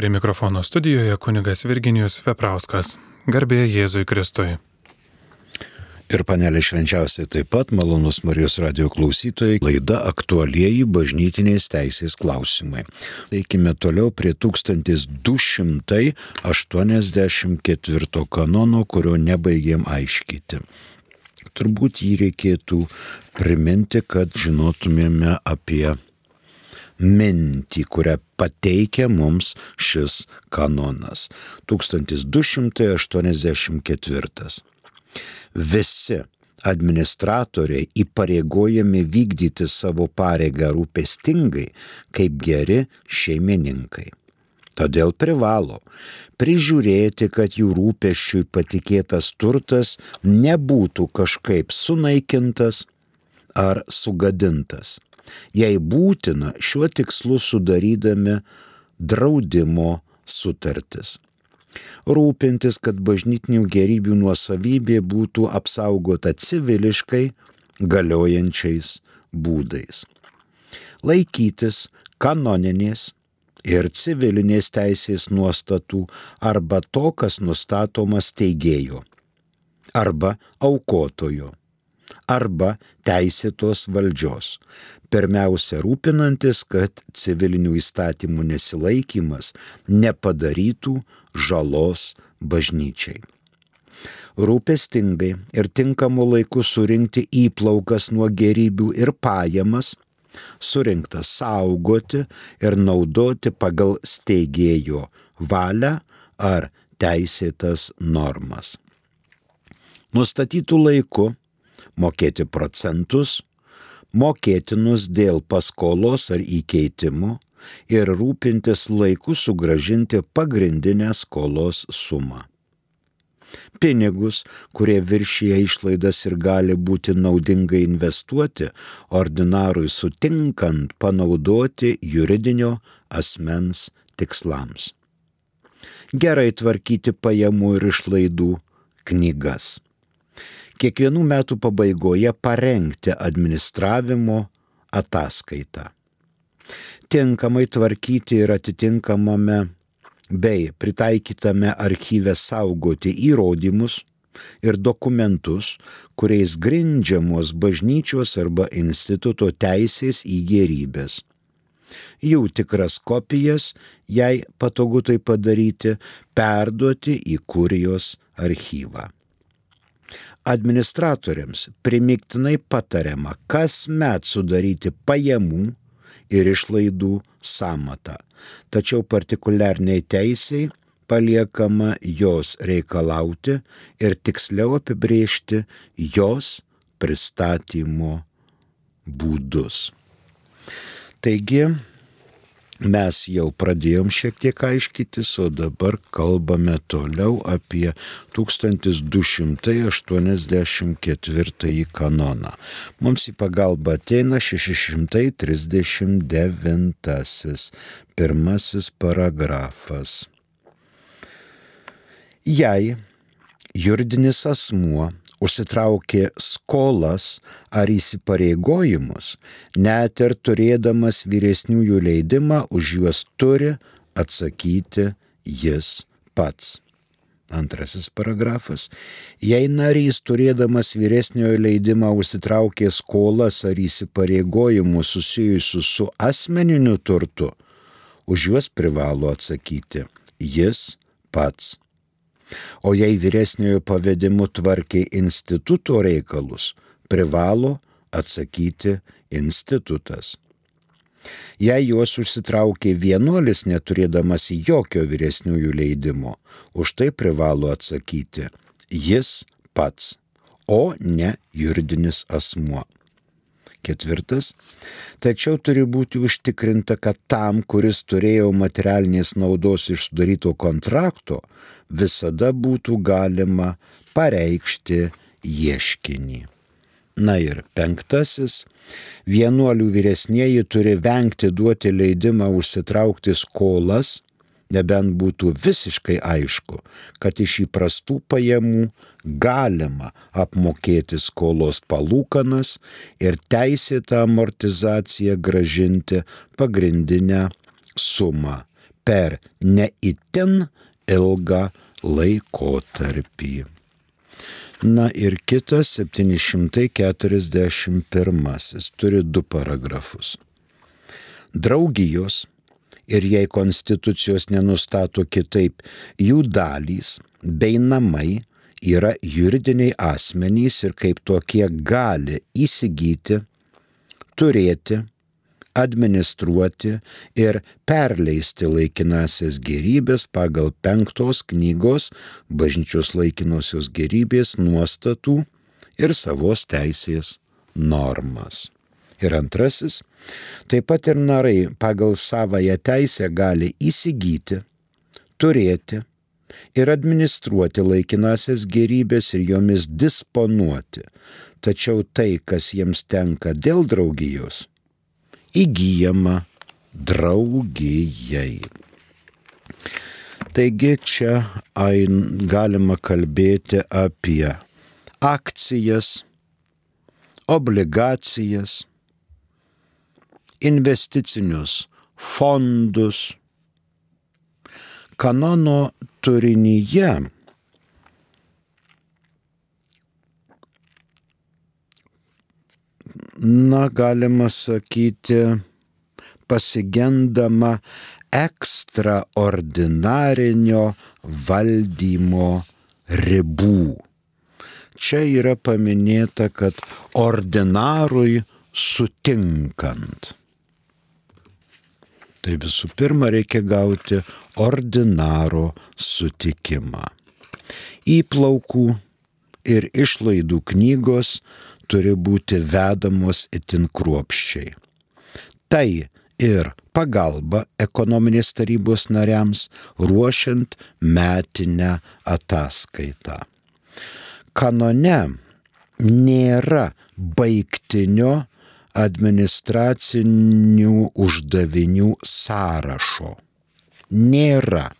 Prie mikrofono studijoje kunigas Virginijus Veprauskas. Garbė Jėzui Kristui. Ir panelė švenčiausiai taip pat malonus Marijos radio klausytojai, laida aktualieji bažnytinės teisės klausimai. Eikime toliau prie 1284 kanono, kurio nebaigėm aiškyti. Turbūt jį reikėtų priminti, kad žinotumėme apie mintį, kurią pateikia mums šis kanonas. 1284. Visi administratoriai įpareigojami vykdyti savo pareigą rūpestingai kaip geri šeimininkai. Todėl privalo prižiūrėti, kad jų rūpeščiui patikėtas turtas nebūtų kažkaip sunaikintas ar sugadintas jei būtina šiuo tikslu sudarydami draudimo sutartis. Rūpintis, kad bažnytinių gerybių nuosavybė būtų apsaugota civiliškai galiojančiais būdais. Laikytis kanoninės ir civilinės teisės nuostatų arba to, kas nustatomas teigėjo, arba aukotojo, arba teisėtos valdžios, pirmiausia rūpinantis, kad civilinių įstatymų nesilaikimas nepadarytų žalos bažnyčiai. Rūpestingai ir tinkamu laiku surinkti įplaukas nuo gerybių ir pajamas, surinktas saugoti ir naudoti pagal steigėjo valią ar teisėtas normas. Nustatytų laiku mokėti procentus, mokėtinus dėl paskolos ar įkeitimo ir rūpintis laiku sugražinti pagrindinę skolos sumą. Pinigus, kurie viršyje išlaidas ir gali būti naudingai investuoti, ordinarui sutinkant panaudoti juridinio asmens tikslams. Gerai tvarkyti pajamų ir išlaidų knygas kiekvienų metų pabaigoje parengti administravimo ataskaitą. Tinkamai tvarkyti ir atitinkamame bei pritaikytame archyve saugoti įrodymus ir dokumentus, kuriais grindžiamos bažnyčios arba instituto teisės į gerybės. Jų tikras kopijas, jei patogu tai padaryti, perduoti į kurijos archyvą administratoriams primiktinai patariama kasmet sudaryti pajamų ir išlaidų samatą, tačiau partikuliarniai teisiai paliekama jos reikalauti ir tiksliau apibriežti jos pristatymo būdus. Taigi, mes jau pradėjom šiek tiek aiškytis, o dabar kalbame toliau apie 1284 kanoną. Mums į pagalbą ateina 639 pirmasis paragrafas. Jei juridinis asmuo užsitraukė skolas ar įsipareigojimus, net ir turėdamas vyresniųjų leidimą už juos turi atsakyti jis pats. Antrasis paragrafas. Jei narys turėdamas vyresniojo leidimą užsitraukė skolas ar įsipareigojimus susijusius su asmeniniu turtu, už juos privalo atsakyti jis pats. O jei vyresniojo pavedimu tvarkė instituto reikalus, privalo atsakyti institutas. Jei juos užsitraukė vienuolis neturėdamas jokio vyresniųjų leidimo, už tai privalo atsakyti jis pats, o ne juridinis asmuo. Ketvirtas. Tačiau turi būti užtikrinta, kad tam, kuris turėjo materialinės naudos iš sudaryto kontrakto, visada būtų galima pareikšti ieškinį. Na ir penktasis. Vienuolių vyresnieji turi vengti duoti leidimą užsitraukti skolas, nebent būtų visiškai aišku, kad iš įprastų pajamų galima apmokėti skolos palūkanas ir teisėtą amortizaciją gražinti pagrindinę sumą per neįtin ilgą laikotarpį. Na ir kitas 741 turi du paragrafus. Draugijos ir jei konstitucijos nenustato kitaip, jų dalys bei namai yra juridiniai asmenys ir kaip tokie gali įsigyti, turėti, administruoti ir perleisti laikinasias gerybės pagal penktos knygos bažnyčios laikinosios gerybės nuostatų ir savos teisės normas. Ir antrasis, taip pat ir narai pagal savoją teisę gali įsigyti, turėti ir administruoti laikinasias gerybės ir jomis disponuoti, tačiau tai, kas jiems tenka dėl draugijos, įgyjama draugijai. Taigi čia ein, galima kalbėti apie akcijas, obligacijas, investicinius fondus. Kanono turinyje na, galima sakyti, pasigendama ekstraordinarinio valdymo ribų. Čia yra paminėta, kad ordinarui sutinkant. Tai visų pirma reikia gauti ordinaro sutikimą. Įplaukų ir išlaidų knygos turi būti vedamos itin kruopščiai. Tai ir pagalba ekonominės tarybos nariams ruošiant metinę ataskaitą. Kanone nėra baigtinio administracinių uždavinių sąrašo. Nėra.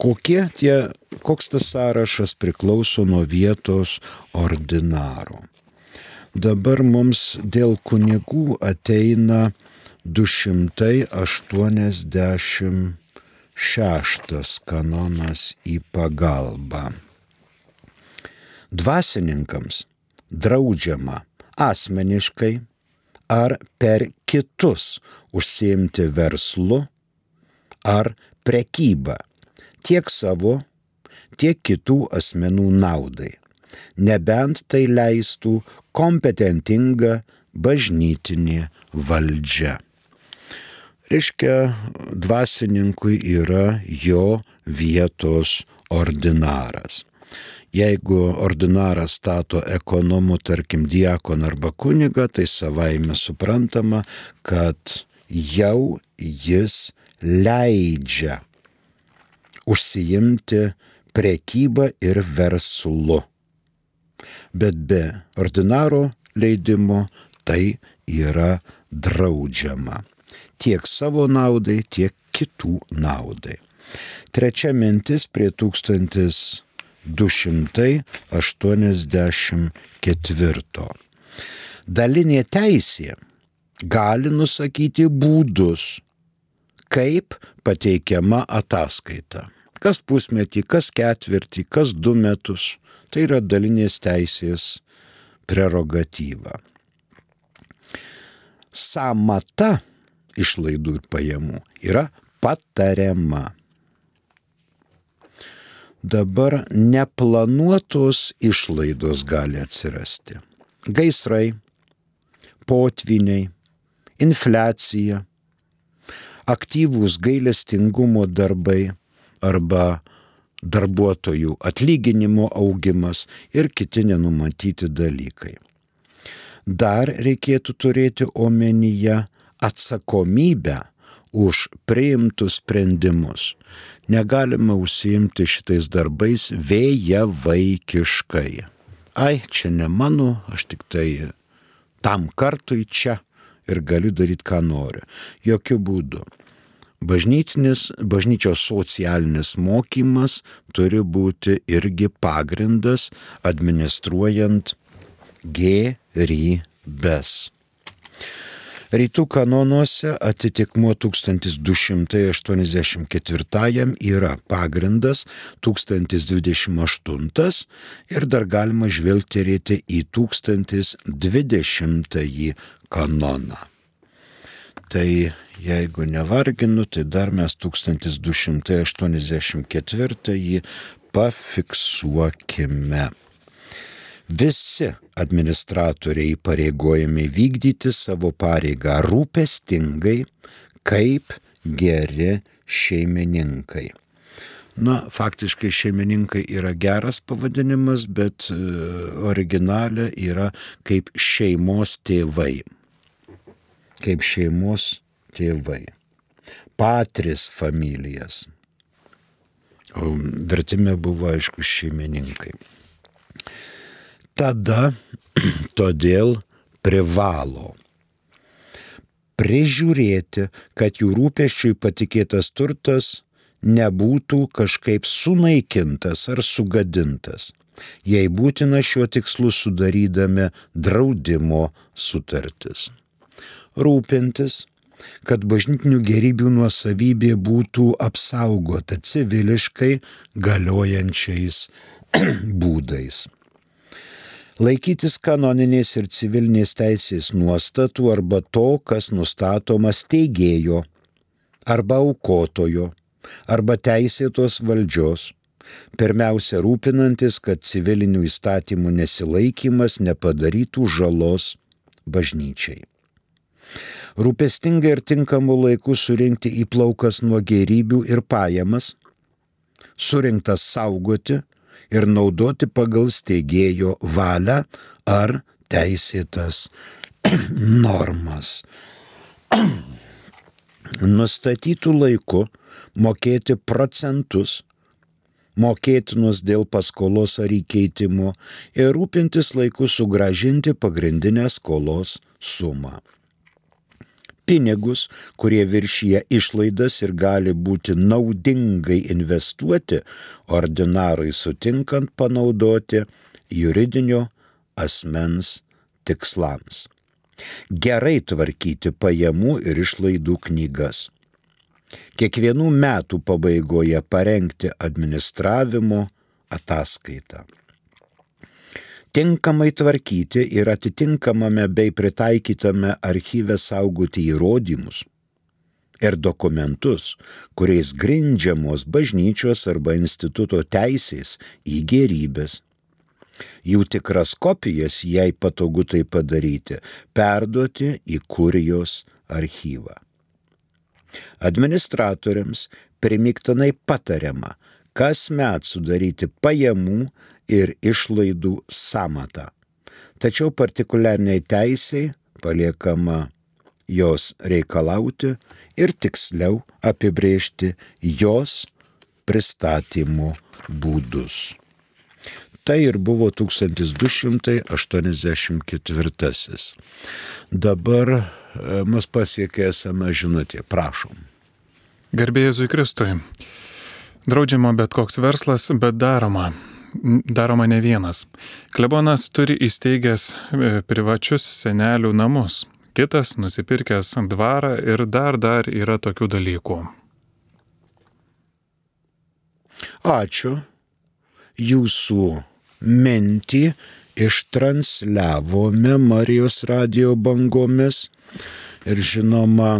Kokie tie, koks tas sąrašas priklauso nuo vietos ordinaro. Dabar mums dėl kunigų ateina 286 kanonas į pagalbą. Dvasininkams draudžiama asmeniškai ar per kitus užsiimti verslu ar prekybą tiek savo, tiek kitų asmenų naudai, nebent tai leistų kompetentinga bažnytinė valdžia. Reiškia, dvasininkui yra jo vietos ordinaras. Jeigu ordinaras stato ekonomų, tarkim, diakon arba kuniga, tai savaime suprantama, kad jau jis leidžia užsijimti prekybą ir verslu. Bet be ordinaro leidimo tai yra draudžiama. Tiek savo naudai, tiek kitų naudai. Trečia mintis prie 1000. 284. Dalinė teisė gali nusakyti būdus, kaip pateikiama ataskaita. Kas pusmetį, kas ketvirtį, kas du metus. Tai yra dalinės teisės prerogatyva. Samata išlaidų ir pajamų yra patariama dabar neplanuotos išlaidos gali atsirasti. Gaisrai, potviniai, infliacija, aktyvūs gailestingumo darbai arba darbuotojų atlyginimo augimas ir kiti nenumatyti dalykai. Dar reikėtų turėti omenyje atsakomybę už priimtus sprendimus. Negalima užsiimti šitais darbais vėja vaikiškai. Ai, čia ne mano, aš tik tai tam kartui čia ir galiu daryti, ką noriu. Jokių būdų. Bažnytinis, bažnyčios socialinis mokymas turi būti irgi pagrindas administruojant gėrybės. Rytų kanonuose atitikmuo 1284 yra pagrindas 1028 ir dar galima žvelgterėti į 1020 kanoną. Tai jeigu nevarginu, tai dar mes 1284 pafiksuokime. Visi administratoriai pareigojami vykdyti savo pareigą rūpestingai, kaip geri šeimininkai. Na, faktiškai šeimininkai yra geras pavadinimas, bet e, originalė yra kaip šeimos tėvai. Kaip šeimos tėvai. Patris familijas. O vertime buvo aišku šeimininkai tada todėl privalo prižiūrėti, kad jų rūpeščiui patikėtas turtas nebūtų kažkaip sunaikintas ar sugadintas, jei būtina šiuo tikslu sudarydami draudimo sutartis. Rūpintis, kad bažnytinių gerybių nuosavybė būtų apsaugota civiliškai galiojančiais būdais laikytis kanoninės ir civilinės teisės nuostatų arba to, kas nustatoma steigėjo arba aukotojo arba teisėtos valdžios, pirmiausia rūpinantis, kad civilinių įstatymų nesilaikimas nepadarytų žalos bažnyčiai. Rūpestingai ir tinkamu laiku surinkti įplaukas nuo gerybių ir pajamas, surinktas saugoti ir naudoti pagal steigėjo valią ar teisėtas normas. Nustatytų laiku mokėti procentus mokėtinus dėl paskolos ar įkeitimo ir rūpintis laiku sugražinti pagrindinę skolos sumą pinigus, kurie viršyje išlaidas ir gali būti naudingai investuoti, ordinarui sutinkant panaudoti juridinio asmens tikslams. Gerai tvarkyti pajamų ir išlaidų knygas. Kiekvienų metų pabaigoje parengti administravimo ataskaitą tinkamai tvarkyti ir atitinkamame bei pritaikytame archyve saugoti įrodymus ir dokumentus, kuriais grindžiamos bažnyčios arba instituto teisės į gerybės. Jų tikras kopijas, jei patogu tai padaryti, perduoti į kurijos archyvą. Administratoriams primiktinai patariama kasmet sudaryti pajamų ir išlaidų samatą. Tačiau partikuliarniai teisiai paliekama jos reikalauti ir tiksliau apibrėžti jos pristatymo būdus. Tai ir buvo 1284. Dabar e, mus pasiekė esama žinutė. Prašom. Garbėjai Jėzui Kristui. Draudžiama bet koks verslas, bet daroma daroma ne vienas. Klebonas turi įsteigęs e, privačius senelių namus, kitas nusipirkęs dvarą ir dar dar yra tokių dalykų. Ačiū. Jūsų mintį ištransliavome Marijos radio bangomis ir žinoma,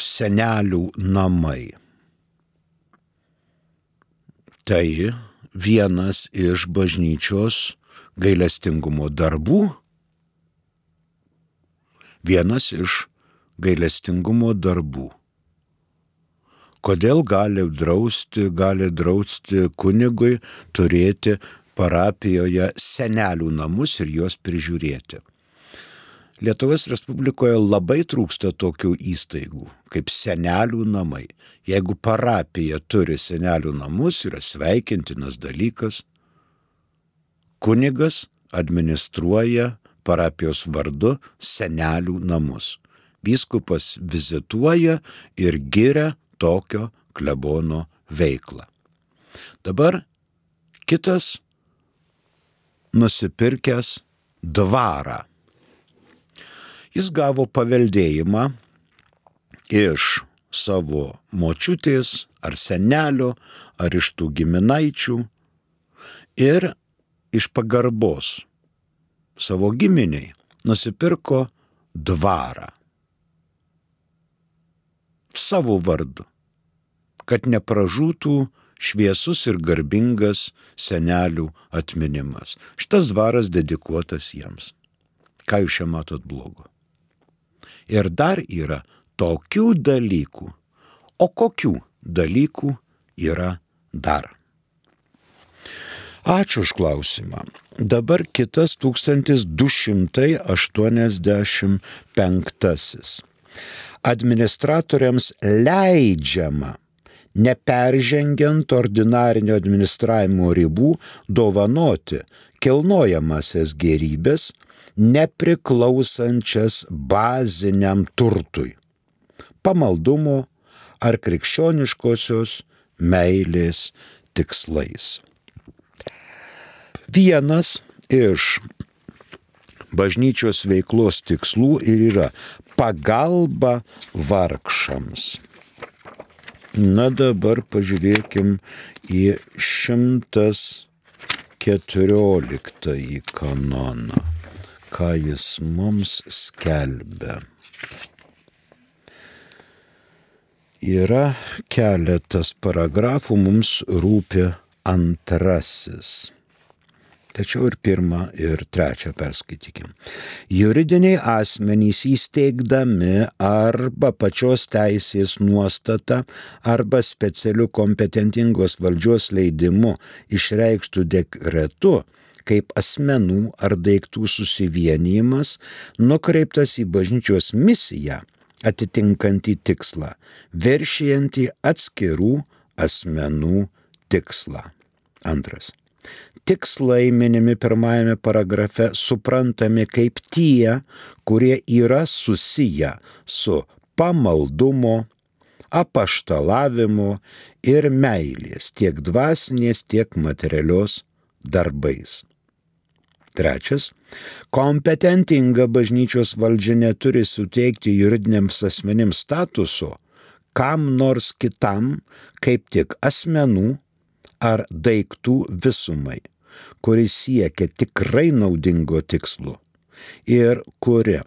senelių namai Tai vienas iš bažnyčios gailestingumo darbų, vienas iš gailestingumo darbų. Kodėl gali drausti, gali drausti kunigui turėti parapijoje senelių namus ir juos prižiūrėti? Lietuvos Respublikoje labai trūksta tokių įstaigų kaip senelių namai. Jeigu parapija turi senelių namus, yra sveikintinas dalykas. Kunigas administruoja parapijos vardu senelių namus. Vyskupas vizituoja ir giria tokio klebono veiklą. Dabar kitas nusipirkęs dvarą Jis gavo paveldėjimą iš savo močiutės ar senelio, ar iš tų giminaičių ir iš pagarbos savo giminiai nusipirko dvarą savo vardu, kad nepražūtų šviesus ir garbingas senelių atminimas. Šitas dvaras dedikuotas jiems. Ką jūs čia matot blogo? Ir dar yra tokių dalykų. O kokių dalykų yra dar? Ačiū už klausimą. Dabar kitas 1285. Administratoriams leidžiama neperžengiant ordinarinio administravimo ribų, dovanoti kilnojamasias gerybės, nepriklausančias baziniam turtui - pamaldumo ar krikščioniškosios meilės tikslais. Vienas iš bažnyčios veiklos tikslų ir yra pagalba vargšams. Na dabar pažiūrėkim į 114 kanoną, ką jis mums skelbia. Yra keletas paragrafų, mums rūpi antrasis. Tačiau ir pirmą, ir trečią perskaitykim. Juridiniai asmenys įsteigdami arba pačios teisės nuostata arba specialiu kompetentingos valdžios leidimu išreikštų dekretu kaip asmenų ar daiktų susivienijimas nukreiptas į bažnyčios misiją atitinkantį tikslą, viršijantį atskirų asmenų tikslą. Antras tikslai minimi pirmajame paragrafe suprantami kaip tie, kurie yra susiję su pamaldumo, apaštalavimo ir meilės tiek dvasinės, tiek materialios darbais. Trečias. Kompetentinga bažnyčios valdžia neturi suteikti juridiniams asmenims statuso kam nors kitam, kaip tik asmenų ar daiktų visumai, kuris siekia tikrai naudingo tikslo ir kuri,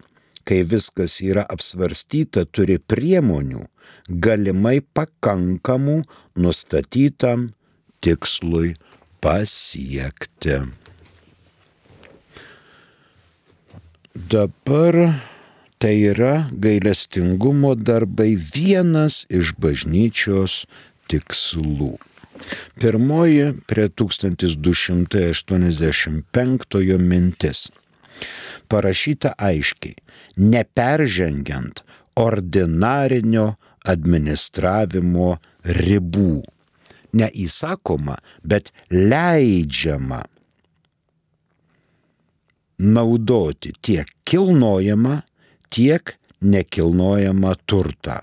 kai viskas yra apsvarstyta, turi priemonių galimai pakankamų nustatytam tikslui pasiekti. Dabar tai yra gailestingumo darbai vienas iš bažnyčios tikslų. Pirmoji prie 1285 mintis. Parašyta aiškiai, neperžengiant ordinarinio administravimo ribų. Neįsakoma, bet leidžiama naudoti tiek kilnojamą, tiek nekilnojamą turtą,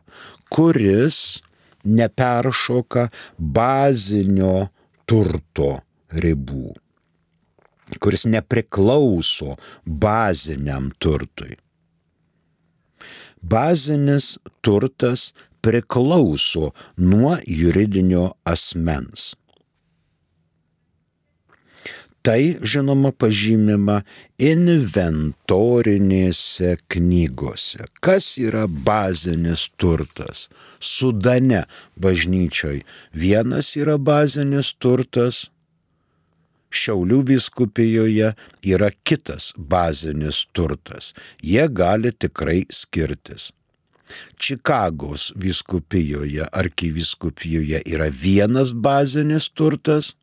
kuris neperšoka bazinio turto ribų, kuris nepriklauso baziniam turtui. Bazinis turtas priklauso nuo juridinio asmens. Tai, žinoma, pažymima inventorinėse knygose. Kas yra bazinis turtas? Sudane bažnyčioj vienas yra bazinis turtas, Šiaulių viskupijoje yra kitas bazinis turtas. Jie gali tikrai skirtis. Čikagos viskupijoje, arkiviskupijoje yra vienas bazinis turtas,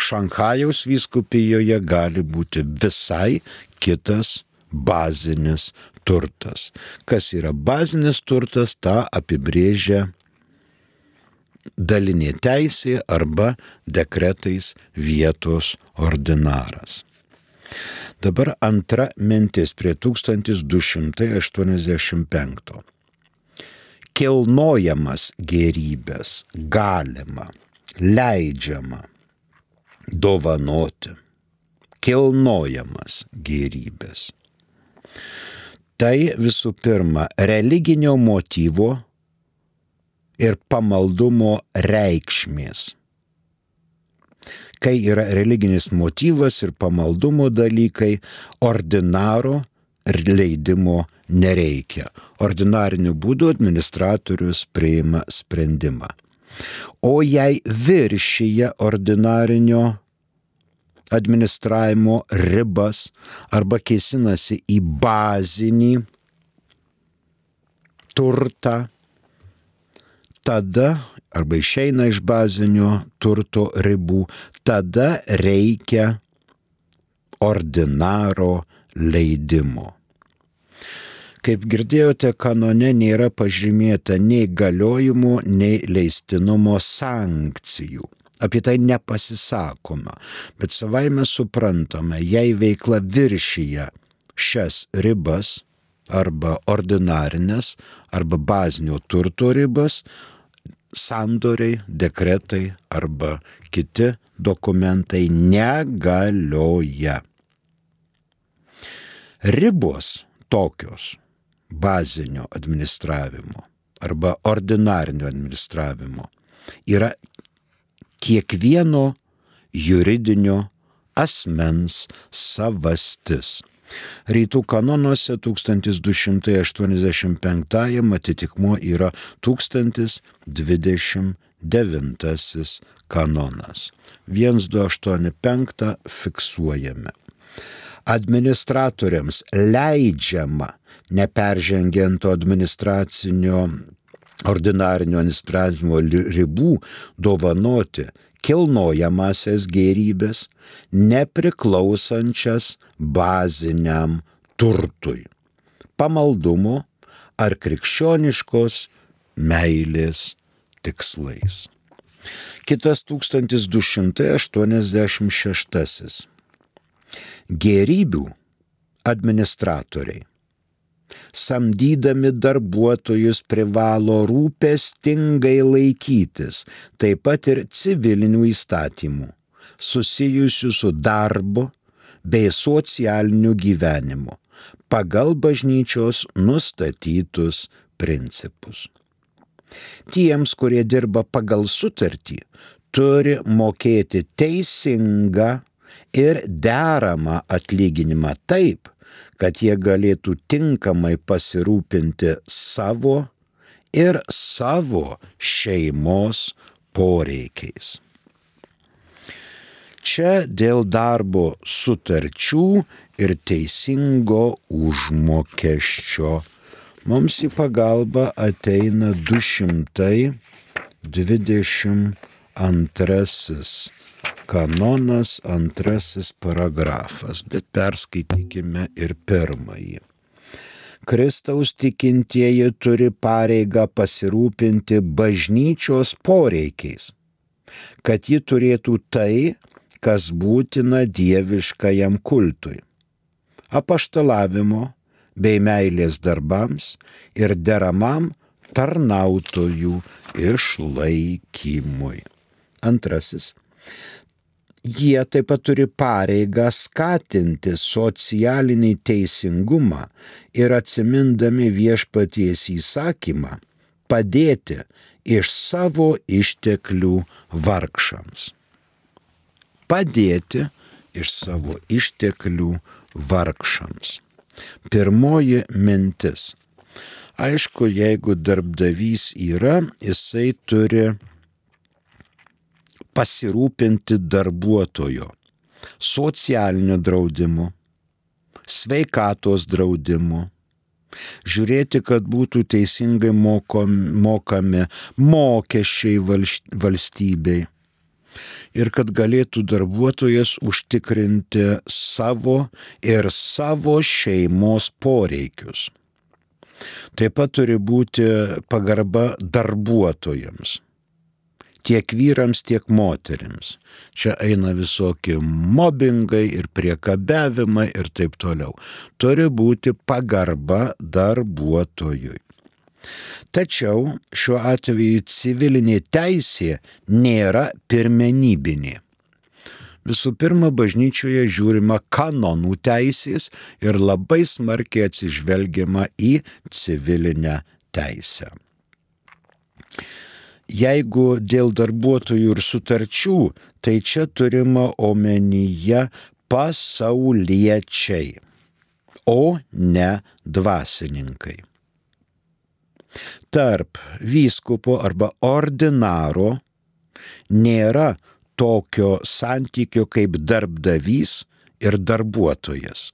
Šanhajaus vyskupijoje gali būti visai kitas bazinis turtas. Kas yra bazinis turtas, tą apibrėžia dalinė teisė arba dekretais vietos ordinaras. Dabar antra mintis prie 1285. Kilnojamas gerybės galima, leidžiama dovanoti kilnojamas gerybės. Tai visų pirma religinio motyvo ir pamaldumo reikšmės. Kai yra religinis motyvas ir pamaldumo dalykai, ordinaro leidimo nereikia. Ordinariniu būdu administratorius priima sprendimą. O jei viršyje ordinarinio administravimo ribas arba kėsinasi į bazinį turtą, tada arba išeina iš bazinio turto ribų, tada reikia ordinaro leidimo. Kaip girdėjote, kanone nėra pažymėta nei galiojimo, nei leistinumo sankcijų. Apie tai nepasisakoma, bet savaime suprantame, jei veikla viršyje šias ribas arba ordinarinės, arba bazinio turto ribas, sandoriai, dekretai arba kiti dokumentai negalioja. Ribos tokios bazinio administravimo arba ordinarinio administravimo yra kiekvieno juridinio asmens savastis. Rytų kanonuose 1285 atitikmuo yra 1029 kanonas. 1285 fiksuojame. Administratoriams leidžiama neperžengiant administracinio ordinarinio administravimo ribų dovanoti kilnojamasias gerybės, nepriklausančias baziniam turtui, pamaldumo ar krikščioniškos meilės tikslais. Kitas 1286. Gerybių administratoriai samdydami darbuotojus privalo rūpestingai laikytis taip pat ir civilinių įstatymų susijusių su darbu bei socialiniu gyvenimu pagal bažnyčios nustatytus principus. Tiems, kurie dirba pagal sutartį, turi mokėti teisingą ir deramą atlyginimą taip, kad jie galėtų tinkamai pasirūpinti savo ir savo šeimos poreikiais. Čia dėl darbo sutarčių ir teisingo užmokesčio mums į pagalbą ateina 222 kanonas antrasis paragrafas, bet perskaitykime ir pirmąjį. Kristaus tikintieji turi pareigą pasirūpinti bažnyčios poreikiais, kad ji turėtų tai, kas būtina dieviškajam kultui - apaštalavimo bei meilės darbams ir deramam tarnautojų išlaikymui. Antrasis Jie taip pat turi pareigą skatinti socialinį teisingumą ir atsimindami viešpaties įsakymą padėti iš savo išteklių vargšams. Padėti iš savo išteklių vargšams. Pirmoji mintis. Aišku, jeigu darbdavys yra, jisai turi pasirūpinti darbuotojo socialiniu draudimu, sveikatos draudimu, žiūrėti, kad būtų teisingai mokami mokesčiai valstybei ir kad galėtų darbuotojas užtikrinti savo ir savo šeimos poreikius. Taip pat turi būti pagarba darbuotojams tiek vyrams, tiek moteriams. Čia eina visokie mobbingai ir priekabiavimai ir taip toliau. Turi būti pagarba darbuotojui. Tačiau šiuo atveju civilinė teisė nėra pirmenybinė. Visų pirma, bažnyčioje žiūrima kanonų teisės ir labai smarkiai atsižvelgiama į civilinę teisę. Jeigu dėl darbuotojų ir sutarčių, tai čia turima omenyje pasauliečiai, o ne dvasininkai. Tarp vyskupo arba ordinaro nėra tokio santykio kaip darbdavys ir darbuotojas.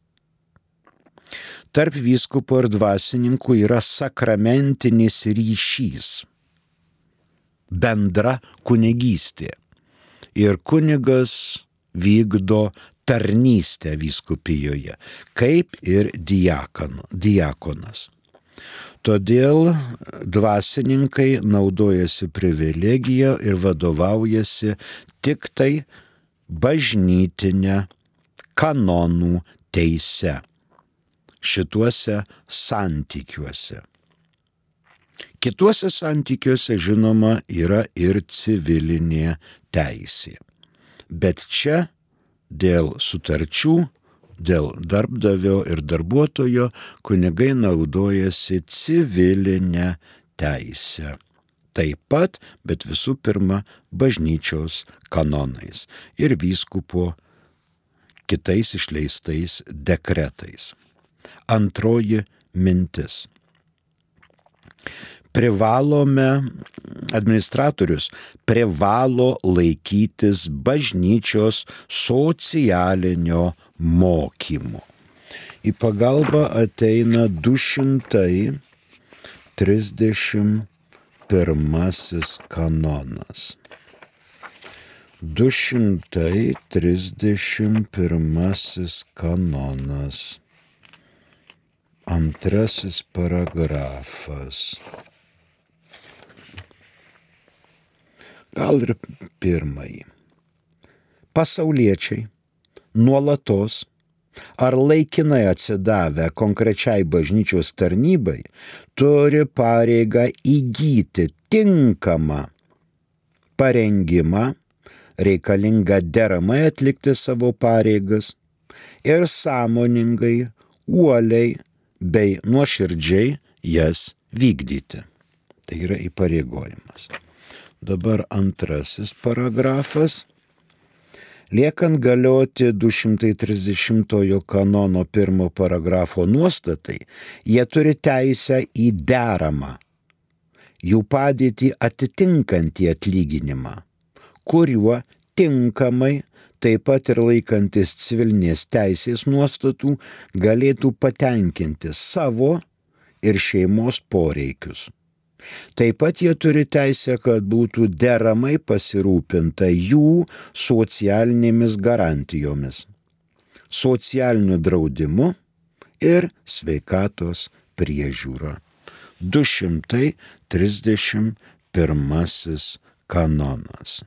Tarp vyskupo ir dvasininkų yra sakramentinis ryšys, bendra kunigystė. Ir kunigas vykdo tarnystę vyskupijoje, kaip ir diakonas. Todėl dvasininkai naudojasi privilegiją ir vadovaujasi tik tai bažnytinę kanonų teise šituose santykiuose. Kituose santykiuose, žinoma, yra ir civilinė teisė. Bet čia dėl sutarčių dėl darbdavio ir darbuotojo kunigai naudojasi civilinę teisę. Taip pat, bet visų pirma, bažnyčios kanonais ir vyskupo kitais išleistais dekretais. Antroji mintis privalome, administratorius privalo laikytis bažnyčios socialinio mokymo. Į pagalbą ateina 231 kanonas. 231 kanonas. Antrasis paragrafas. Gal ir pirmąjį. Pasauliečiai nuolatos ar laikinai atsidavę konkrečiai bažnyčios tarnybai turi pareigą įgyti tinkamą parengimą, reikalingą deramai atlikti savo pareigas ir sąmoningai, uoliai bei nuoširdžiai jas vykdyti. Tai yra įpareigojimas. Dabar antrasis paragrafas. Liekant galioti 230 kanono pirmo paragrafo nuostatai, jie turi teisę į deramą, jų padėtį atitinkantį atlyginimą, kuriuo tinkamai, taip pat ir laikantis civilinės teisės nuostatų, galėtų patenkinti savo ir šeimos poreikius. Taip pat jie turi teisę, kad būtų deramai pasirūpinta jų socialinėmis garantijomis, socialiniu draudimu ir sveikatos priežiūra. 231 kanonas.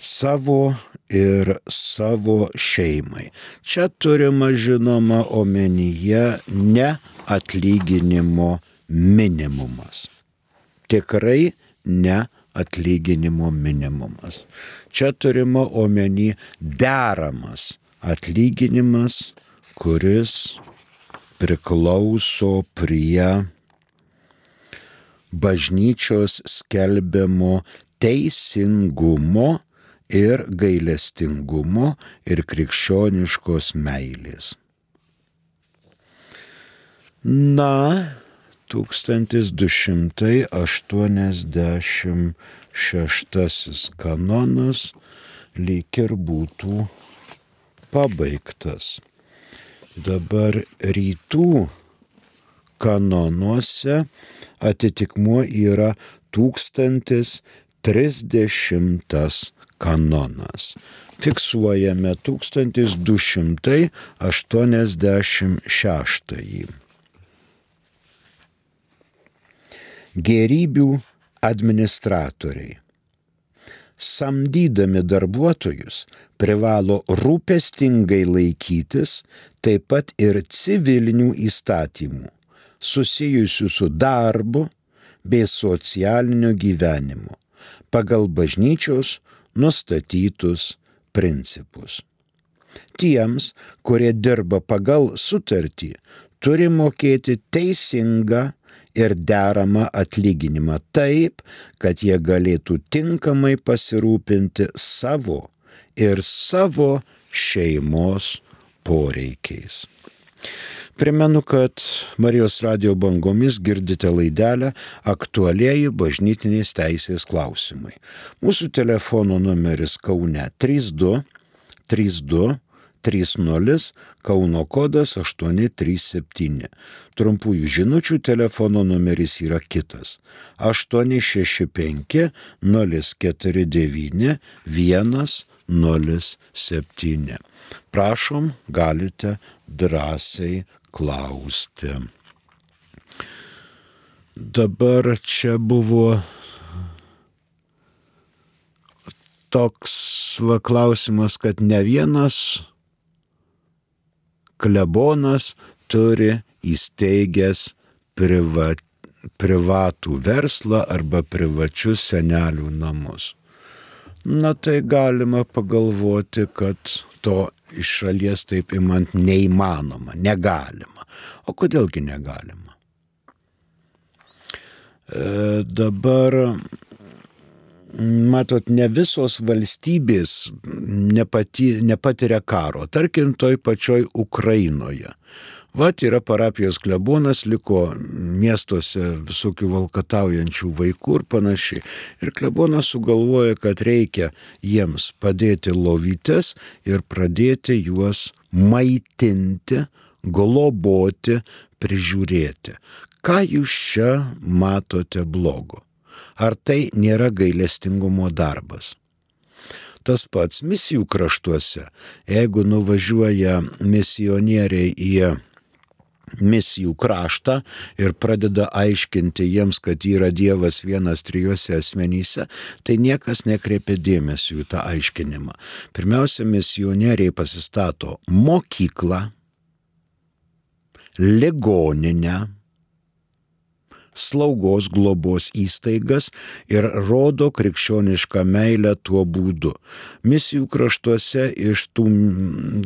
Savo ir savo šeimai. Čia turima žinoma omenyje ne atlyginimo minimumas. Tikrai ne atlyginimo minimumas. Čia turima omeny deramas atlyginimas, kuris priklauso prie bažnyčios skelbiamo teisingumo ir gailestingumo ir krikščioniškos meilės. Na, 1286 kanonas lyg ir būtų pabaigtas. Dabar rytų kanonuose atitikmuo yra 1030 kanonas. Fiksuojame 1286 gerybių administratoriai. Samdydami darbuotojus privalo rūpestingai laikytis taip pat ir civilinių įstatymų susijusių su darbu bei socialiniu gyvenimu pagal bažnyčios nustatytus principus. Tiems, kurie dirba pagal sutartį, turi mokėti teisingą ir deramą atlyginimą taip, kad jie galėtų tinkamai pasirūpinti savo ir savo šeimos poreikiais. Primenu, kad Marijos radio bangomis girdite laidelę aktualieji bažnytinės teisės klausimai. Mūsų telefono numeris Kaune 32 32 30 Kauno kodas 837. Trumpųjų žinučių telefono numeris yra kitas 865 049 107. Prašom, galite drąsiai klausti. Dabar čia buvo toks va klausimas, kad ne vienas klebonas turi įsteigęs priva, privatų verslą arba privačius senelių namus. Na tai galima pagalvoti, kad to iš šalies taip imant neįmanoma, negalima. O kodėlgi negalima? E, dabar matot, ne visos valstybės nepati, nepatiria karo. Tarkim, toj pačioj Ukrainoje. Vat yra parapijos klebonas, liko miestuose visokių valkataujančių vaikų ir panašiai. Ir klebonas sugalvoja, kad reikia jiems padėti lovytes ir pradėti juos maitinti, globoti, prižiūrėti. Ką jūs čia matote blogo? Ar tai nėra gailestingumo darbas? Tas pats misijų kraštuose, jeigu nuvažiuoja misionieriai į misijų kraštą ir pradeda aiškinti jiems, kad yra Dievas vienas trijose asmenyse, tai niekas nekreipia dėmesio į tą aiškinimą. Pirmiausia, misionieriai pasistato mokyklą, ligoninę, slaugos globos įstaigas ir rodo krikščionišką meilę tuo būdu. Misijų kraštuose iš tų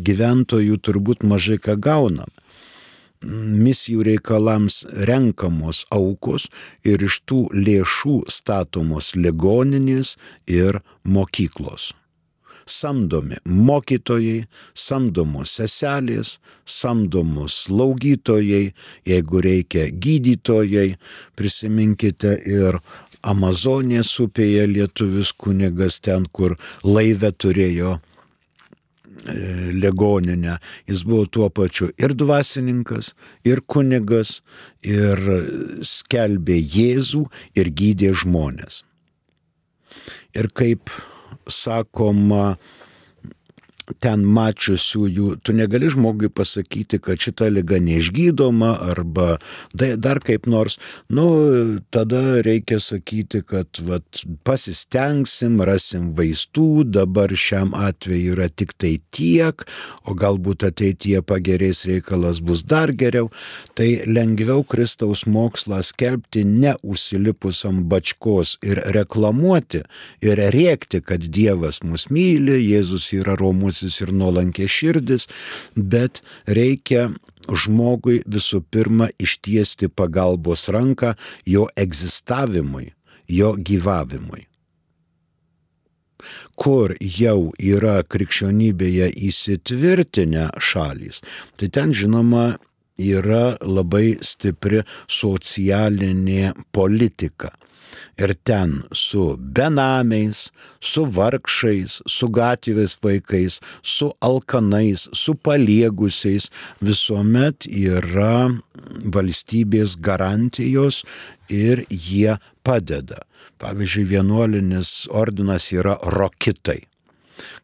gyventojų turbūt mažai ką gaunam misijų reikalams renkamos aukos ir iš tų lėšų statomos ligoninės ir mokyklos. Samdomi mokytojai, samdomos seselės, samdomos slaugytojai, jeigu reikia gydytojai, prisiminkite ir Amazonės upėje lietuvis kunigas ten, kur laivę turėjo ligoninę. Jis buvo tuo pačiu ir dvasininkas, ir kunigas, ir skelbė Jėzų, ir gydė žmonės. Ir kaip sakoma, ten mačiusiųjų, tu negali žmogui pasakyti, kad šita lyga neišgydoma arba dar kaip nors, nu, tada reikia sakyti, kad vat, pasistengsim, rasim vaistų, dabar šiam atveju yra tik tai tiek, o galbūt ateityje pagerės reikalas bus dar geriau, tai lengviau Kristaus mokslą skelbti ne užsilipus ant bačkos ir reklamuoti ir rėkti, kad Dievas mus myli, Jėzus yra romus malonėsis ir nuolankė širdis, bet reikia žmogui visų pirma ištiesti pagalbos ranką jo egzistavimui, jo gyvavimui. Kur jau yra krikščionybėje įsitvirtinę šalys, tai ten žinoma yra labai stipri socialinė politika ir ten su benamiais, su vargšais, su gatvės vaikais, su alkanais, su paliegusiais visuomet yra valstybės garantijos ir jie padeda. Pavyzdžiui, vienuolinis ordinas yra rokitai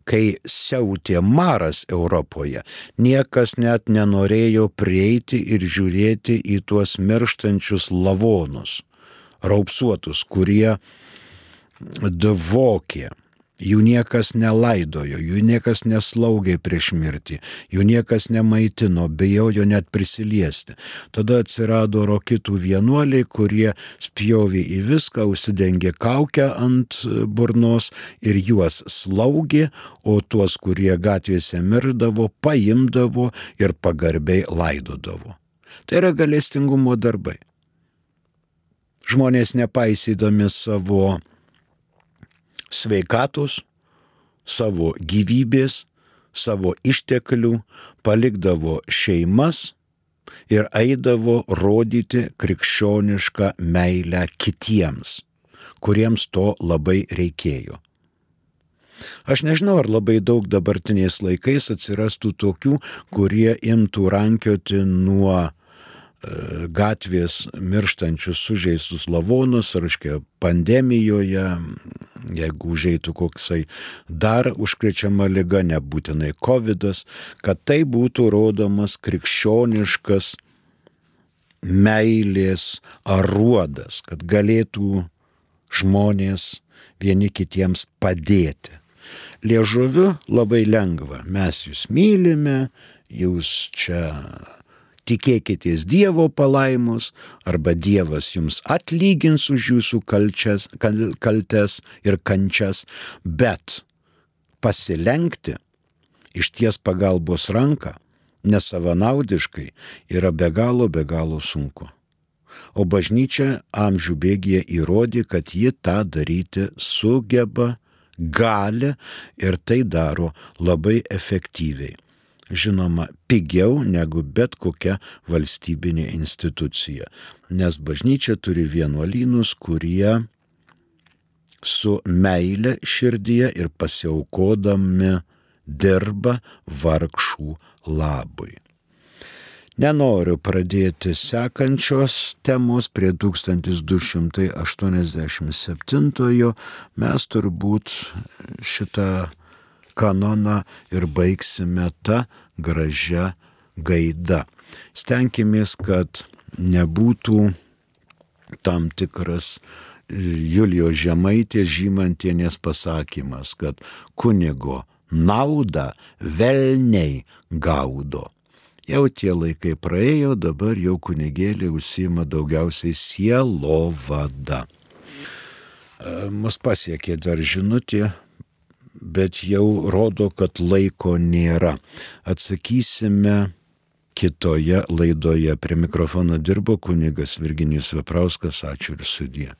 kai siautė maras Europoje, niekas net nenorėjo prieiti ir žiūrėti į tuos mirštančius lavonus raupsuotus, kurie dvokė Jų niekas nelaidojo, jų niekas neslaugė prieš mirtį, jų niekas nemaitino, bijojo net prisiliesti. Tada atsirado rokitų vienuoliai, kurie spjovė į viską, užsidengė kaukę ant burnos ir juos slaugė, o tuos, kurie gatvėse mirdavo, paimdavo ir pagarbiai laidodavo. Tai yra galestingumo darbai. Žmonės nepaisydami savo sveikatos, savo gyvybės, savo išteklių, palikdavo šeimas ir eidavo rodyti krikščionišką meilę kitiems, kuriems to labai reikėjo. Aš nežinau, ar labai daug dabartiniais laikais atsirastų tokių, kurie imtų rankioti nuo gatvės mirštančius sužeistus lavonus, reiškia pandemijoje, jeigu užeitų koksai dar užkrečiama lyga, nebūtinai COVID, kad tai būtų rodomas krikščioniškas meilės aruodas, kad galėtų žmonės vieni kitiems padėti. Liežuviu labai lengva, mes jūs mylime, jūs čia tikėkitės Dievo palaimus, arba Dievas jums atlygins už jūsų kalčias, kal, kaltes ir kančias, bet pasilenkti išties pagalbos ranką nesavanaudiškai yra be galo, be galo sunku. O bažnyčia amžių bėgėje įrodė, kad ji tą daryti sugeba, gali ir tai daro labai efektyviai žinoma pigiau negu bet kokia valstybinė institucija, nes bažnyčia turi vienuolynus, kurie su meile širdyje ir pasiaukodami dirba vargšų labui. Nenoriu pradėti sekančios temos prie 1287, mes turbūt šitą kanoną ir baigsime tą gražią gaidą. Stenkimės, kad nebūtų tam tikras Julijos Žemaitės žymantienės pasakymas, kad kunigo naudą velniai gaudo. Jau tie laikai praėjo, dabar jau kunigėlė užsima daugiausiai sielo vada. Mus pasiekė dar žinutė bet jau rodo, kad laiko nėra. Atsakysime kitoje laidoje. Prie mikrofono dirbo kunigas Virginijus Veprauskas. Ačiū ir sudie.